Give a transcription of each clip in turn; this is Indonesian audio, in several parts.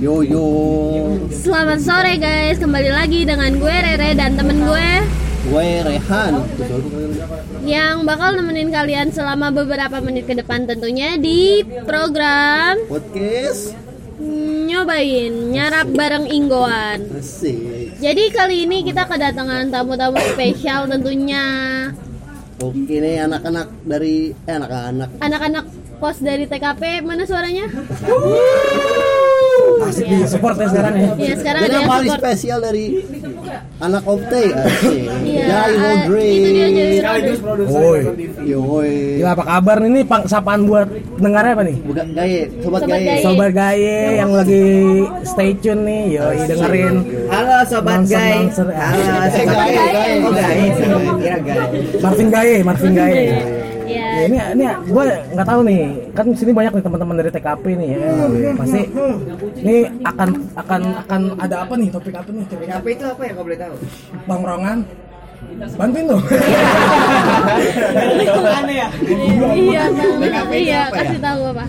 Yo yo. Selamat sore guys, kembali lagi dengan gue Rere dan temen gue Gue Rehan. yang bakal nemenin kalian selama beberapa menit ke depan tentunya di program Podcast nyobain nyarap bareng Inggoan. Jadi kali ini kita kedatangan tamu-tamu spesial tentunya Oke nih anak-anak dari eh anak-anak. anak-anak pos dari TKP mana suaranya? Asik di support ya sekarang ya. Ya sekarang Dan ada yang paling support. spesial dari anak Opte asik. Iya, Jai ah, Rodri. itu dia Jai Rodri. Woi. Yoi. Gila apa kabar nih? Ini sapaan buat dengarnya apa nih? Bukan gaye, sobat, Sobat gaye. gaye. Sobat Gaye yang lagi stay tune nih, yoi dengerin. Halo sobat Nonser- Gay. nonser. Halo sobat gaye, Gay. gaye. Oh Gay. Kira Gay. Marvin Gaye, Marvin Gaye. Ya, Ya, ini ini gue nggak tahu nih, kan sini banyak nih teman-teman dari TKP nih ya. Pasti ini akan akan akan ada apa nih topik apa nih? Topik apa? Apa itu apa ya kalau boleh tahu? Bangrongan. Bantuin dong. iya, Bang. iya, kasih tahu apa?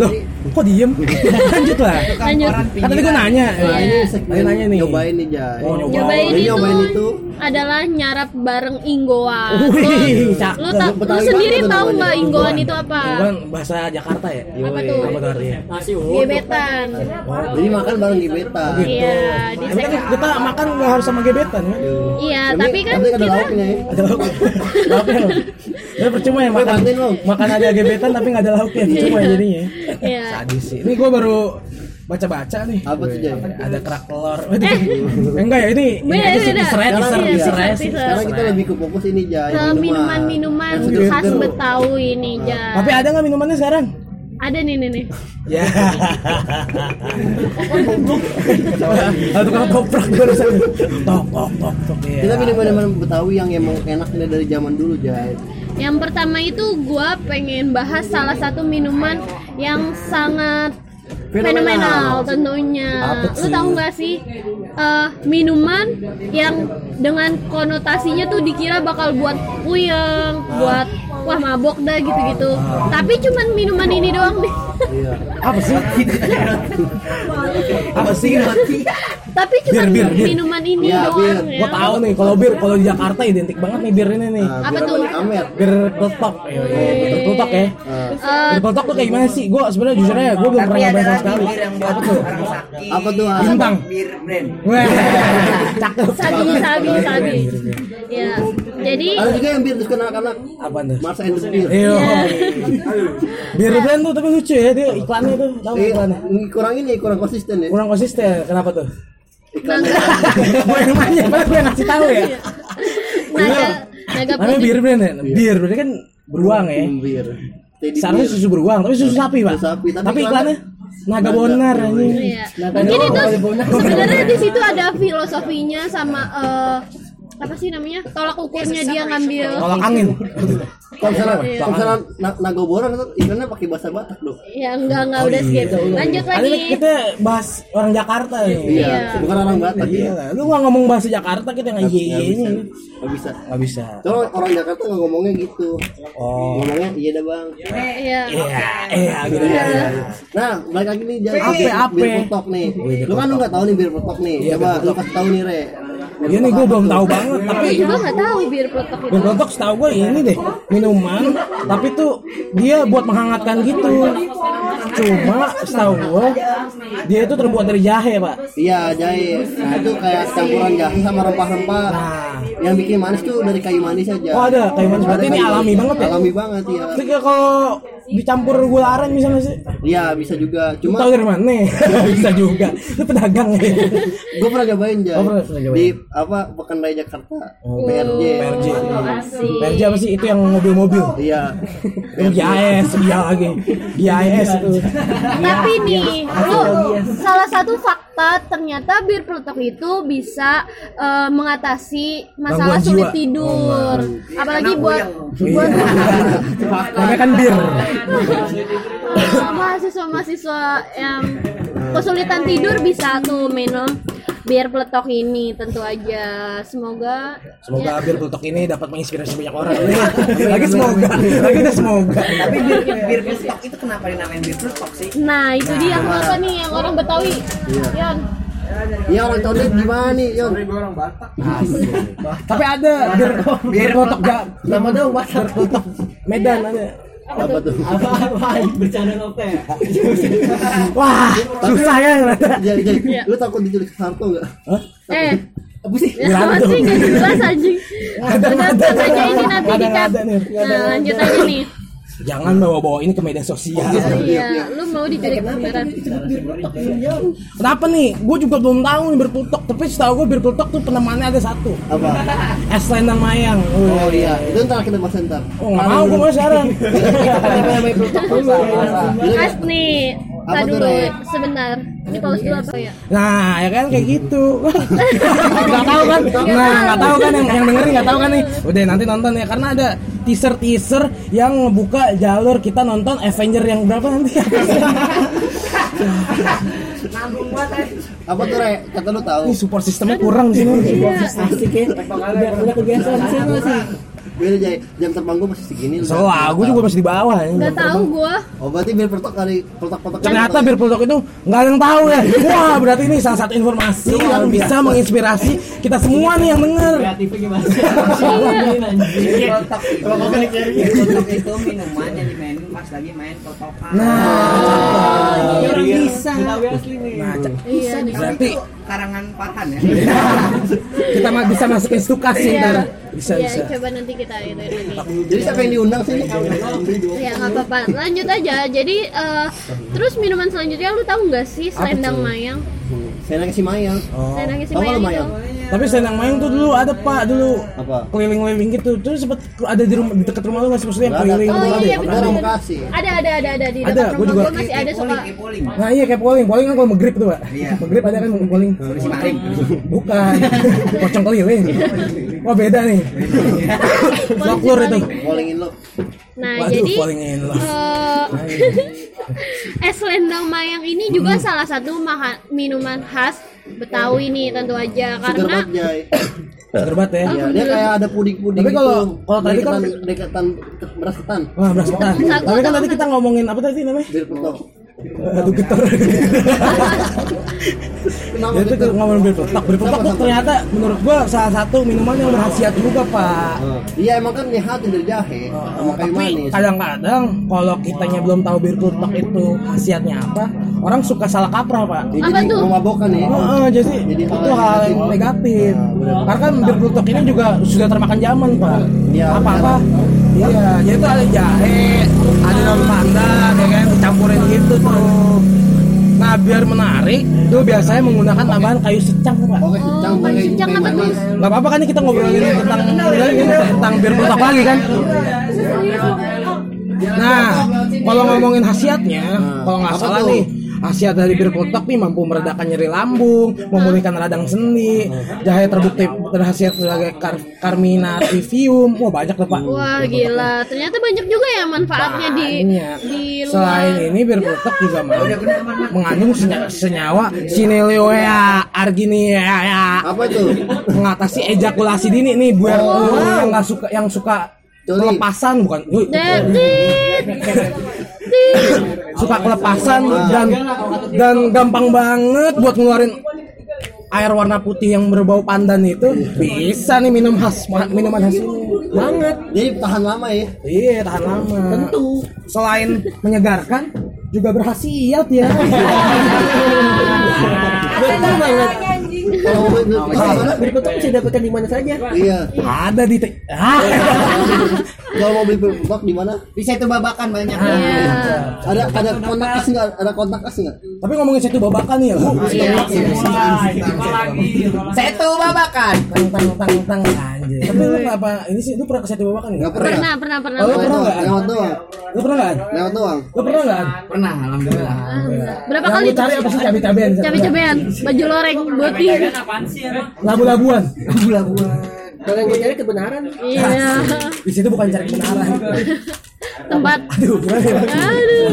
Loh, kok diem? Lanjut lah. Lanjut. Kan tadi gue nanya. Nah, ini Iya. Tadi nanya nih. Nyobain nih Jai. Oh, nyobain. Nyobain itu, nyobain itu adalah nyarap bareng Inggoan. Wih, Lu, lu, Betawi sendiri tahu nggak Inggoan itu apa? Kan bahasa Jakarta ya? Apa tuh? Apa tuh artinya? Gebetan. jadi makan bareng gebetan. Iya, di Tapi kan segmen- kita makan nggak harus sama gebetan ya? Iya, tapi kan ada kita lauknya ya. Ada lauk. Lauknya loh. Ya percuma ya makan. Bang. Makan ada gebetan tapi nggak ada lauknya. Percuma ya jadinya. Iya. Sadis sih. Ini gue baru baca-baca nih. Apa tuh, Jay? Ada kerak telur. Eh, enggak ya ini. ini Beda, aja sih beda. teaser ya, teaser, Sekarang, Iya, teaser ya, ya. teaser. sekarang kita lebih ke fokus ini Jai. ke minuman-minuman Yang seger-seger. khas Betawi nih, Jan. Tapi ada nggak minumannya sekarang? Ada nih nih nih. Ya. Ada tukang toprak barusan. Tok tok tok tok. Iya. Kita minuman-minuman Betawi yang emang enak nih dari zaman dulu Jai. Yang pertama itu gua pengen bahas salah satu minuman yang sangat Fenomenal. fenomenal tentunya. Lu tahu nggak sih eh, minuman yang dengan konotasinya tuh dikira bakal buat puyeng, buat wah mabok dah gitu-gitu. Tapi cuman minuman ini doang deh. Iya. Apa sih? Apa sih? Tapi cuman Bir, bir, bir. minuman ini Iya, doang bir. ya. Gua tahu nih kalau bir kalau di Jakarta identik banget nih bir ini nih. Nah, Apa tuh? Amer. Bir peletok. Iya, iya, bir peletok ya. Nah, Eh, Bir peletok tuh kayak gimana sih? Gua sebenarnya jujur aja gua belum pernah nyobain sama sekali. bir yang buat Apa tuh? orang sakit. apa tuh? Bintang. Bir brand. Wah, cakep. sabi sabi sabi. Ya. Jadi Ada juga yang bir diskon anak-anak. Apa tuh? Mars and the Beer. Iya. Bir brand tuh tapi lucu ya dia iklannya tuh tahu Eh, iklannya. ini kurang ini kurang konsisten ya. Kurang konsisten. Kenapa tuh? Iklannya. Gua yang nanya, yang ngasih tahu ya. naga naga Namanya putih. bir brand ya. Bir berarti kan beruang ya. bir. Seharusnya susu beruang, tapi susu sapi, Pak. Susu sapi, tapi Tapi iklannya- naga bonar anjing. Iya. Mungkin itu sebenarnya di situ ada filosofinya sama eh, apa sih namanya tolak ukurnya dia ngambil Tolak angin. Kalau misalnya, Iya. kalau misalnya na- nagoboran itu iklannya pakai bahasa Batak dong. ya enggak enggak udah skip lanjut Tadi lagi kita bahas orang Jakarta nih. Iya. Bukan orang Batak Iya ya. Lu nggak ngomong bahasa Jakarta kita nggak iya bisa. ini. Nggak bisa. Nggak bisa. Soalnya orang Jakarta nggak ngomongnya gitu. Oh. Ngomongnya iya dah bang. iya Iya, iya gitu ya. Nah, balik lagi nih jangan Ape, bir, ape. bir potok nih. Lu kan lu nggak tahu nih bir potok nih. Iya, Coba lu kasih tahu nih Re. Iya nih gue belum tahu banget tapi gue juga nggak tahu bir peletok itu Bir peletok setahu gue ini deh minuman tapi tuh dia buat menghangatkan gitu cuma setahu gue dia itu terbuat dari jahe pak Iya jahe. Nah itu kayak campuran jahe sama rempah-rempah. Nah. Yang bikin manis tuh dari kayu manis aja. Oh, ada? Kayu manis. Berarti ini alami banget ya? Alami banget ya. tapi kalau dicampur gula aren bisa nggak sih? Iya bisa juga. Cuma tahu dari mana? Bisa juga. Lu pedagang ya? Gue pernah cobain aja Oh, pernah- pernah cobain. di apa pekan raya Jakarta. Oh, PRJ PRJ PRJ apa sih? Itu yang mobil-mobil? Iya. Yang GIS iya lagi. GIS itu. Tapi nih lu salah satu fakta ternyata bir peletok itu bisa eh, mengatasi masalah sulit jiwa. tidur. Apalagi Karena buat puyeng. buat namanya kan bir. Eh, mahasiswa-mahasiswa yang kesulitan tidur bisa tuh minum biar peletok ini tentu aja. Semoga Semoga bir peletok ini dapat menginspirasi banyak orang. lagi semoga, lagi udah semoga. Tapi bir bir peletok itu kenapa dinamain bir peletok sih? nah itu dia. Kenapa nih yang orang Betawi? Yan Iya orang condet gimana nih, Yon? Tapi ada bir bir peletok gak Nama dong, Batak. Medan ada. Apa tuh? Wah, susah ya. Jadi, jadi, Iya. lu takut diculik Sarto nggak? Hah? eh Apa sih? ya sih gak jelas anjing Ada ada. Ada ada nih. nah lanjut aja nih Jangan bawa-bawa ini ke media sosial. iya lu mau diculik beneran Kenapa nih? Gue juga belum tahu nih bir peletok. Tapi setahu gue bir peletok tuh penamaannya ada satu. Apa? Es Lendang Mayang. Oh iya, itu ntar kita bahas ntar. Oh nggak mau gue mau sekarang. Mas nih Tadi dulu sebentar ini pause dulu apa ya Nah, ya kan kayak gitu. Nggak tahu kan? Nah, nggak tahu kan yang yang dengerin nggak tahu kan nih. Udah nanti nonton ya karena ada teaser teaser yang ngebuka jalur kita nonton Avenger yang berapa nanti? Apa tuh, Re? Kata lu tahu. Ini support sistemnya kurang di sini. Asik ya. Udah, kebiasaan di sini sih. Beda jam, jam terbang gua masih segini. So, gue juga masih di bawah. ya. nggak tahu gua Oh berarti biar pertok kali pertok-pertok. Ternyata bir peletok itu nggak ada yang tahu ya. Wah, berarti ini salah satu informasi yang bisa menginspirasi kita semua nih yang denger. Peletok itu minuman yang dimainin pas lagi main pelotokan. Nah, bisa. nah, iya nih berarti karangan Farhan ya. kita bisa masukin stukas sih Iya. ntar. Bisa Iya, bisa. coba nanti kita itu lagi Jadi siapa yang diundang sih? ya nggak apa-apa lanjut aja jadi eh, terus minuman selanjutnya lu tahu nggak sih selendang mayang nanya si Mayang. Oh. selendang si Tahu mayang kalau itu Mayang? Tapi selendang mayang tuh dulu ada pak dulu Apa? keliling-keliling gitu. Terus sempet ada di rumah di dekat rumah lu nggak sih maksudnya ada. keliling oh iya ada ya? Ada betul betul. Ada ada ada ada di Ada, dekat gua rumah juga. gua masih ada suka. Nah iya kayak polling, polling kan kalau megrip tuh pak. Iya. Megrip ada kan polling. Maling. Bukan, pocong keliling. Oh beda nih. Folklore itu. Lo. nah Waduh, jadi polling in love. eh, es selendang mayang ini juga Hmm. salah satu minuman khas Betawi nih tentu aja karena banget ya. Iya, dia kayak ada puding-puding Tapi kalau- gitu. kalau tadi kan- Deketan- deketan beras ketan. Wah beras ketan. Tapi kan tadi kita ngomongin apa tadi namanya? Bir. Aduh getar. Kenapa Ya itu ngomongin bir peletok. Bir peletok tuh ternyata menurut gua salah satu minuman yang berhasiat juga pak. Iya emang kan nyehatin dari jahe sama kayu Tapi manis. kadang-kadang kalau kitanya belum tahu bir peletok itu khasiatnya apa, orang suka salah kaprah pak. Apa jadi tuh? memabokkan ya. Oh, oh, jadi, itu hal yang negatif. Karena kan bir peletok ini juga sudah termakan zaman pak. Iya, Apa-apa. Iya, jadi itu ada jahe, ada daun pandan, ya kan, tuh. Nah, biar menarik, itu biasanya menggunakan tambahan kayu secang secang Oh, pakai secang kayu apa tuh? manis. Gak apa-apa kan ini kita ngobrolin tentang ini tentang bir peletok lagi kan. Nah, kalau ngomongin khasiatnya, kalau nggak salah nih, khasiat dari bir peletok nih mampu meredakan nyeri lambung, memulihkan radang sendi, jahe terbukti berkhasiat sebagai kar carminativum. Wah banyak tuh pak. wah gila ternyata banyak juga ya manfaatnya di Banyak. di Selain luar ini bir peletok juga mau mengandung senya- senyawa sinelioea arginea ya Apa itu? mengatasi ejakulasi dini nih buat lu yang nggak suka yang suka Coli. kelepasan bukan Dedit. Suka kelepasan dan dan gampang banget buat ngeluarin air warna putih yang berbau pandan itu. Bisa nih minum khas minuman khas ini banget. Jadi tahan lama ya. iya tahan lama. Tentu. Selain menyegarkan juga berhasiat ya Betul banget. Kalau mau beli Kalau bir pertok bisa dapatkan di mana saja? Iya. ada di ah. Kalau mau beli pertok di mana? Bisa itu babakan banyak. Iya. Ada ada kontak kas nggak? Ada kontak kas nggak? tapi ngomongin satu babakan nih ya Bu. Satu babakan. tang tang tang tang anjir tapi lu apa ini sih lu pernah ke satu babakan nggak Nggak pernah. pernah pernah pernah. Oh, lu pernah doang, nggak? Lewat doang. lu pernah nggak? Lewat doang. lu pernah nggak? Pernah, alhamdulillah. berapa kali lu cari apa sih? Cabai cabean cabe-cabean baju loreng boti labu labuan Kalau yang gue cari kebenaran. iya di situ bukan cari kebenaran tempat aduh gimana ya aduh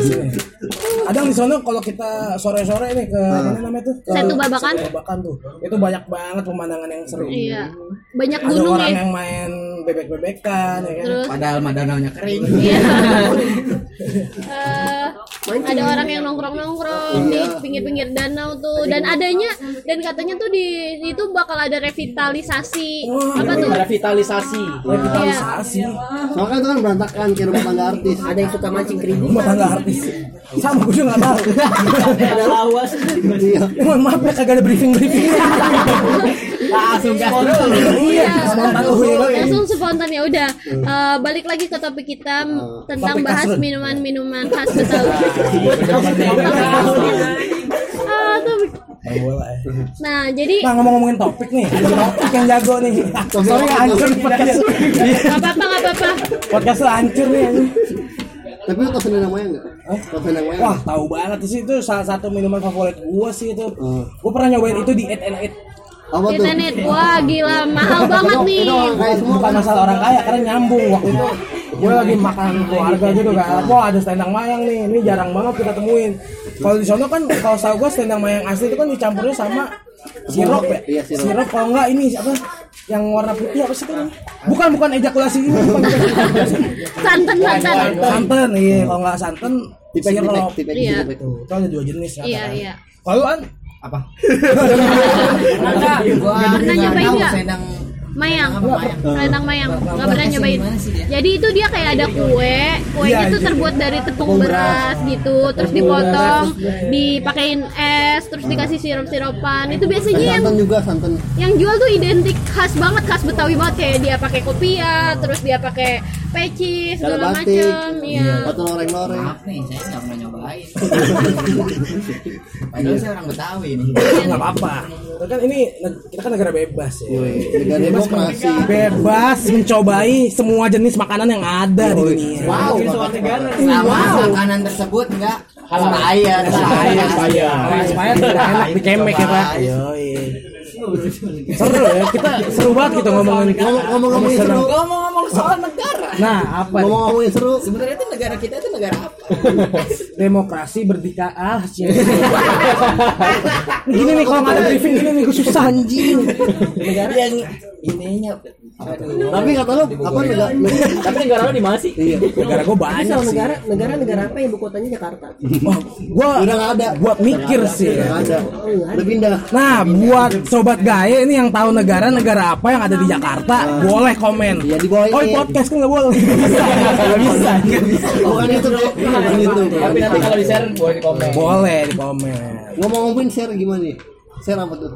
Kadang di sana kalau kita sore-sore nih ke mana namanya tuh? Ke Setu Babakan. Babakan tuh. Itu banyak banget pemandangan yang seru. Iya. Banyak Ada gunung orang ya. yang main bebek-bebekan ya kan. Terus Padahal mah danaunya kering. Iya. Eh, ada orang yang nongkrong-nongkrong di pinggir-pinggir danau tuh dan adanya dan katanya tuh di itu bakal ada revitalisasi apa tuh Revitalisasi. Revitalisasi. Soalnya itu kan berantakan kayak rumah tangga artis. Ada yang suka mancing keribu. Rumah tangga artis. Sama gue juga nggak tahu. Ada lawas. Iya. Mohon maaf ya kagak ada briefing briefing. Langsung gas Iya, spontan gue. langsung spontan ya udah Eh, balik lagi ke topik kita m- tentang Topik bahas minuman-minuman khas Betawi. Ah. Nah, jadi Nah ngomong-ngomongin topik nih, topik yang jago nih. Sorry hancur podcast. nggak apa-apa nggak apa-apa. Podcast lu hancur nih. Tapi lu tau Selendang Mayang nggak? Tau Selendang Mayang? Wah tahu banget sih itu salah satu minuman favorit gua sih itu. Hmm. Gua pernah nyobain itu di Eat and Eat. Apa tuh? Internet, wah gila mahal banget nih. Itu orang kaya semua Bukan kan? masalah orang kaya karena nyambung waktu itu. Gue lagi makan keluarga gitu kan. Wah ada selendang mayang nih. Ini jarang banget kita temuin. Kalau di sana kan kalau tahu gua selendang mayang asli itu kan dicampurnya sama sirup ya. Iya, sirup. kalau enggak ini apa? Yang warna putih apa sih itu? Bukan bukan ejakulasi ini. Bukan. Santan santan. santan iya kalau nggak santan sirup Iya. itu ada dua jenis ya Iya iya. kalau an apa? Pernah nyobain nggak? Sedang Mayang, selendang mayang, nggak pernah nyobain. Jadi itu dia kayak ada kue, kuenya Iya, tuh iya. terbuat dari tepung beras gitu, terus dipotong, dipakein es, terus dikasih sirup-sirupan. Itu biasanya yang Santan juga santan. yang jual tuh identik khas banget, khas Betawi banget. Kayak dia pakai kopia, terus dia pakai peci segala batik. macem, iya. Atau loreng-loreng. Maaf nih, saya nggak pernah nyobain. Padahal saya orang Betawi nih. nggak apa-apa. Kan ini kita kan negara bebas ya. Negara demokrasi. bebas mencobai semua jenis makanan yang ada di dunia. Wow, selama makanan tersebut enggak tidak enak dikemek ya pak. Yoi. Seru ya kita seru banget gitu ngomongin Ngomong-ngomongin seru. Ngomong-ngomong soal negara. nah apa nih? Ngomong-ngomongin seru. Sebenarnya itu negara kita itu negara apa? demokrasi berdika ah gini nih kalau nggak ada briefing gini nih gue susah anjing Negara yang ininya aduh. Tapi kata lu apa negara? Tapi negara lu di mana sih? Iya. negara gue banyak sih negara, negara negara apa yang ibu kotanya Jakarta? Wah, gua Udah nggak ada. buat mikir sih nggak ada. Udah pindah. Nah, buat sobat gaye ini yang tahu negara-negara apa yang ada di Jakarta, boleh komen. Iya, di bawah Oh, podcast kan nggak boleh. Nggak bisa. Bukan itu. Bukan itu. Tapi nanti kalau di share boleh di komen. Boleh di komen. Ngomong-ngomongin share gimana nih? Share apa tuh?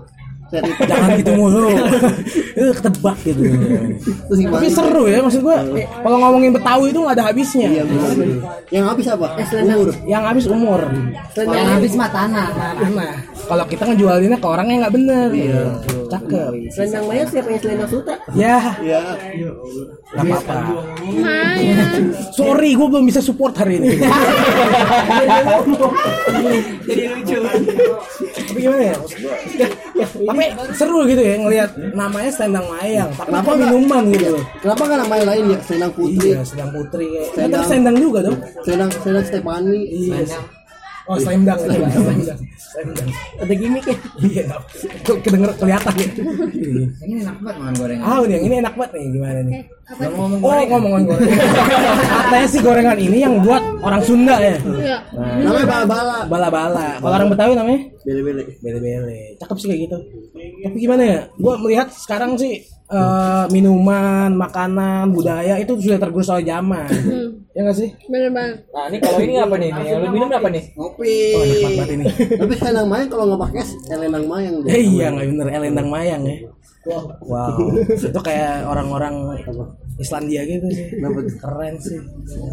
Jangan gitu mulu. Itu ketebak gitu. Tapi seru ya maksud gua. Kalau ngomongin Betawi itu nggak ada habisnya. Iya. Yang habis apa? Eh. Umur. Yang habis umur. Yang habis mah tanah. Nah, kalau kita ngejualinnya ke orang yang nggak bener. Iya. Cakep. Selendang mayang siapa yang selendang sutra? Ya, Iya. nggak apa-apa. Maya. Sorry, gue belum bisa support hari ini. Jadi lucu. Tapi gimana ya? maksud gua? Tapi seru gitu ya ngelihat namanya Selendang Mayang. Kenapa apa nggak? minuman gitu. Kenapa kan namanya lain ya? Selendang Putri. Iya, Selendang Putri. kayak. Selendang. Selendang juga dong. Selendang Selendang Stefani. Iya. Oh, Selendang. Selendang. Selendang. Ada gimmick ya? Iya. Kok kedenger kelihatan ya. Ini enak banget makan gorengan. Ah, ini yang ini enak banget nih gimana nih? Ngomong Oh, ngomongin gorengan. Katanya sih gorengan ini yang buat orang Sunda ya. Iya. Namanya bala-bala. Bala-bala. Kalau orang Betawi namanya? Bele-bele. bele-bele cakep sih kayak gitu tapi gimana ya gua melihat sekarang sih eh, minuman makanan budaya itu sudah tergerus oleh zaman ya nggak sih Bener banget. Nah, ini kalau ini apa nih? Yang lu minum apa nih? Ngopi. oh nikmat banget ini Tapi Selendang Mayang kalau nggak pakai es, Selendang Mayang. eh, iya nggak bener elendang mayang ya wow itu kayak orang-orang Islandia gitu sih keren sih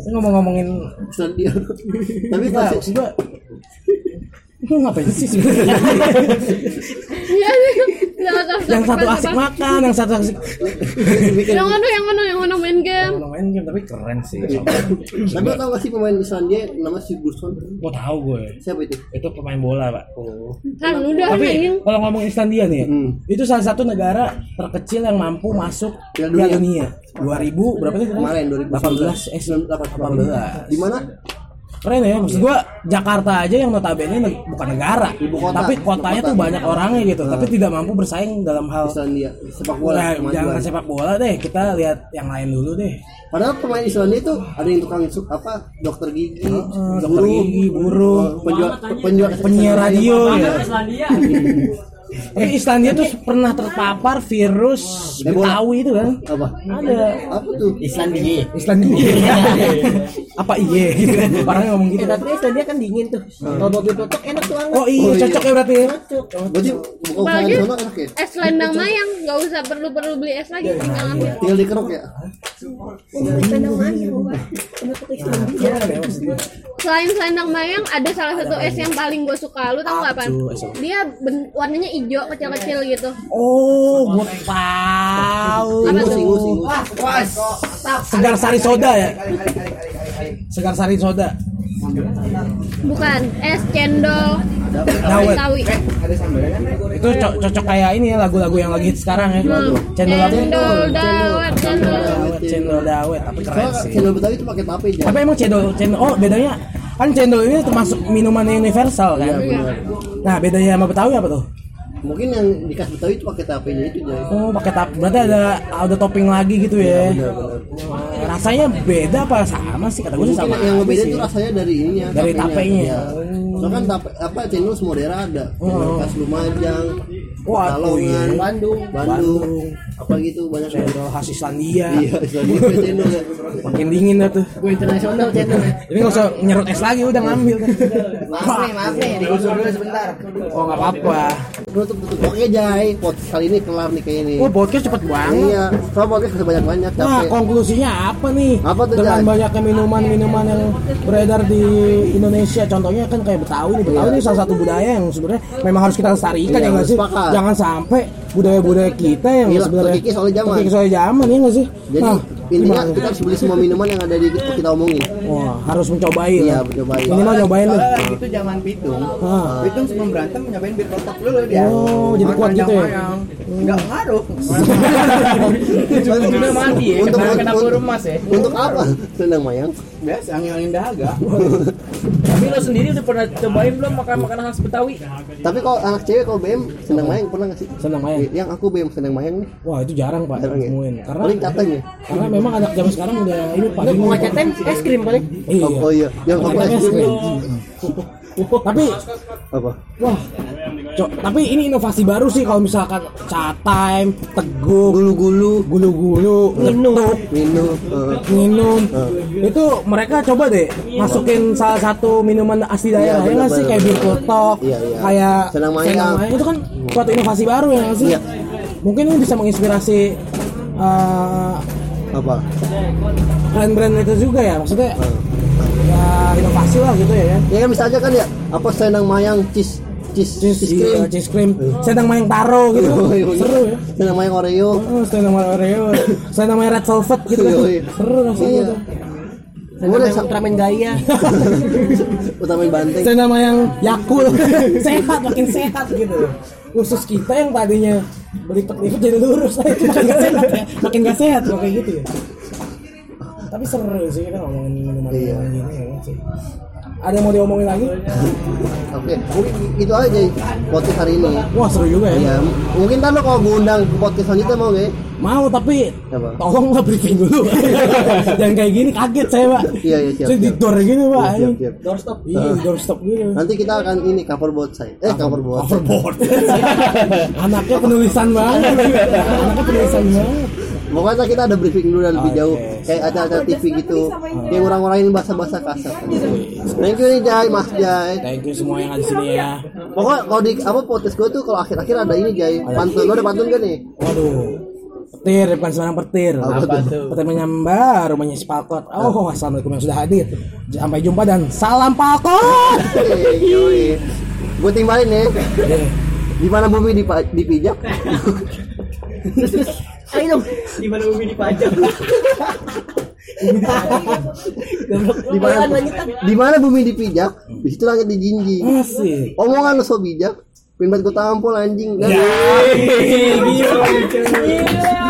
Ini ngomong-ngomongin Selandia. Tapi kalau gua lu ngapain sih sebenarnya Iya. Nggak tahu. Yang satu asik makan yang satu asik bikin Yang mana yang mana yang mana main game. Kalau main game tapi keren sih Tapi lo tau gak sih pemain Islandia namanya Sigurdsson? gua tahu gue Siapa itu? itu pemain bola pak Kan udah Tapi main. kalau ngomong Islandia nih, Hmm. itu salah satu negara terkecil yang mampu masuk Piala Piala Dunia. Dunia. 2000 berapa sih? Kemarin 18 2018. eh 18. 18. Di mana? Keren ya maksud gua Jakarta aja yang notabene bukan negara Ibu kota. tapi kotanya tuh banyak orangnya gitu tapi tidak mampu bersaing dalam hal Islandia sepak bola Nah, jangan sepak bola deh kita lihat yang lain dulu deh. Padahal pemain Islandia itu ada yang tukang apa dokter gigi, dokter gigi buruh penjual penjual penyiar radio ya tapi Islandia tuh pernah terpapar virus Ebola. Betawi itu kan apa? ada Apa tuh? Islandia. Islandia apa iye gitu orang ngomong gitu Eh, tapi Islandia kan dingin tuh. Kalau mobil peletok enak tuh hangat. oh iya cocok ya berarti ya Berarti buka usaha Apalagi di sana enak ya? es lendang mayang nggak usah perlu perlu beli es lagi tinggal ambil Tinggal dikeruk ya. Selendang mayang. Mbak. Kenapa ke Islandia? selain selendang mayang ada salah satu es yang paling gue suka lu tau apa es apa? dia ben- warnanya hijau kecil-kecil gitu oh gue tahu Apa tuh? Segar sari soda ya segar sari soda bukan es cendol. Dawet. Betawi itu co- cocok kayak ini ya lagu-lagu yang lagi hit sekarang ya. Hmm. cendol apa? Cendol dawet cendol. dawet. cendol dawet tapi keren sih. cendol Betawi itu pakai tape aja. tapi emang cendol cendol? Oh bedanya kan cendol ini termasuk minuman yang universal kan? Nah bedanya sama betawi apa tuh? Mungkin yang dikas Betawi itu pakai tapenya itu aja. oh pakai tap. Berarti ada ada topping lagi gitu ya rasanya beda apa sama sih kata gue sih sama yang beda itu rasanya dari ininya. Dari tapenya. Iya. Soalnya kan tape apa cendol semua daerah ada. Cendol khas Lumajang, Wah, Pekalongan, iya. Bandung, Bandung, apa gitu banyak cendol khas Islandia Iya, Islandia cendol ya. makin dingin dah tuh Gue internasional channel. ini nggak usah nyerut es lagi udah ngambil kan Maaf nih, maaf nih, digusur dulu sebentar. oh nggak apa-apa Tutup tutup. Oke Jai, podcast kali ini kelar nih kayak ini. oh podcast cepet banget Iya, soalnya podcast banyak-banyak Nah, konklusinya apa nih? Apa tuh, Dengan banyaknya minuman-minuman yang beredar di Indonesia, contohnya kan kayak Betawi nih. Betawi ini salah satu budaya yang sebenarnya memang harus kita lestarikan Iya, ya nggak sih? sepakat. Jangan sampai budaya-budaya kita yang Hilang, sebenarnya terkikis oleh zaman. terkikis oleh zaman ya nggak sih? Jadi nah, intinya kita harus beli semua minuman yang ada di kita omongin. Wah, harus mencobain. Iya, ya. mencobain. Minimal nyobain deh. Itu zaman Pitung. Ah. Pitung sebelum berantem nyobain bir kotak dulu dia. Oh, jadi kuat gitu ya? Enggak ngaruh. Sudah mati ya. Untuk- Kena peluru emas ya. Untuk apa? Selendang mayang. Biasa angin-angin dahaga. Tapi lo sendiri udah pernah cobain belum makan makanan khas Betawi? Tapi kalau anak cewek kalau BM selendang mayang pernah nggak sih? Senang mayang. Yang aku BM selendang mayang nih. Wah, itu jarang Pak Jarang ya? temuin. Karena Paling katanya. karena memang anak zaman sekarang udah ini Pak. Enggak mau ngacetin es krim paling. Iya. Oh, iya, yang aku Katanya es krim. Tapi Apa? Wah, Cok, tapi ini inovasi baru sih kalau misalkan chat time, teguh, Gulu-gulu, gulu-gulu, ngetuk, minum. eh, minum. Itu mereka coba deh masukin salah satu minuman asli daerah Iya, ya nggak sih kayak bir kotok, Iya, iya. kayak Senang mayang. itu kan suatu inovasi baru ya nggak sih? Iya. Mungkin ini bisa menginspirasi eh, Apa? brand-brand itu juga ya maksudnya ya inovasi lah gitu ya ya. Ya kan bisa aja kan ya. Apa selendang mayang cheese cheese cheese, Cheese, cream. iya, cheese cream, sedang main taro gitu, Oh, iya, iya. seru ya. Selendang mayang Oreo. Oh, saya nama Oreo, saya nama Red Velvet gitu kan. Iya, iya. Seru rasanya Iya. tuh. Boleh sa- Ultraman gaya. utamain banteng. Saya nama yang Yakul, sehat makin sehat gitu. Khusus kita yang tadinya berlipat-lipat jadi lurus, itu makin gak sehat ya. Makin gak sehat kayak gitu ya. Tapi seru sih kita ngomongin minuman Iya. gini ya sih. Ada yang mau diomongin lagi? Oke, mungkin itu aja podcast hari ini. Wah seru juga ya. Ya, mungkin lo kalau gue undang ke podcast selanjutnya mau gak? ya? Mau tapi Apa? tolonglah briefing dulu. Yang kayak gini kaget saya pak. Iya, iya, siap, Saya di door gitu pak. Siap, siap, siap. Doorstop. Iya, doorstop gitu. Nanti kita akan ini cover board saya. Eh, cover board. Overboard. Anaknya penulisan banget. Anaknya penulisan banget. Pokoknya kita ada briefing dulu dan lebih Oke, jauh kayak acara-acara TV gitu yang orang-orang bahasa-bahasa kasar. Thank you nih Jai, Mas Jai. Thank you semua yang ada di sini ya. Pokoknya kalau di apa podcast gue tuh kalau akhir-akhir ada ini Jai. Pantun lo ada pantun gak nih? Waduh. Petir, bukan sembarang petir. Apa tuh? Petir menyambar, rumahnya si Palkot. Oh, assalamualaikum yang sudah hadir. Sampai jumpa dan salam Palkot. Gue timbalin ya. Eh, Di mana bumi dipijak? Ayo dong. Di mana bumi dipajak? Di mana di mana bumi dipijak? Di situ langit dijinjing. Asik. Omongan lo so bijak. Pinbat gue tampol anjing. Ya. Gila.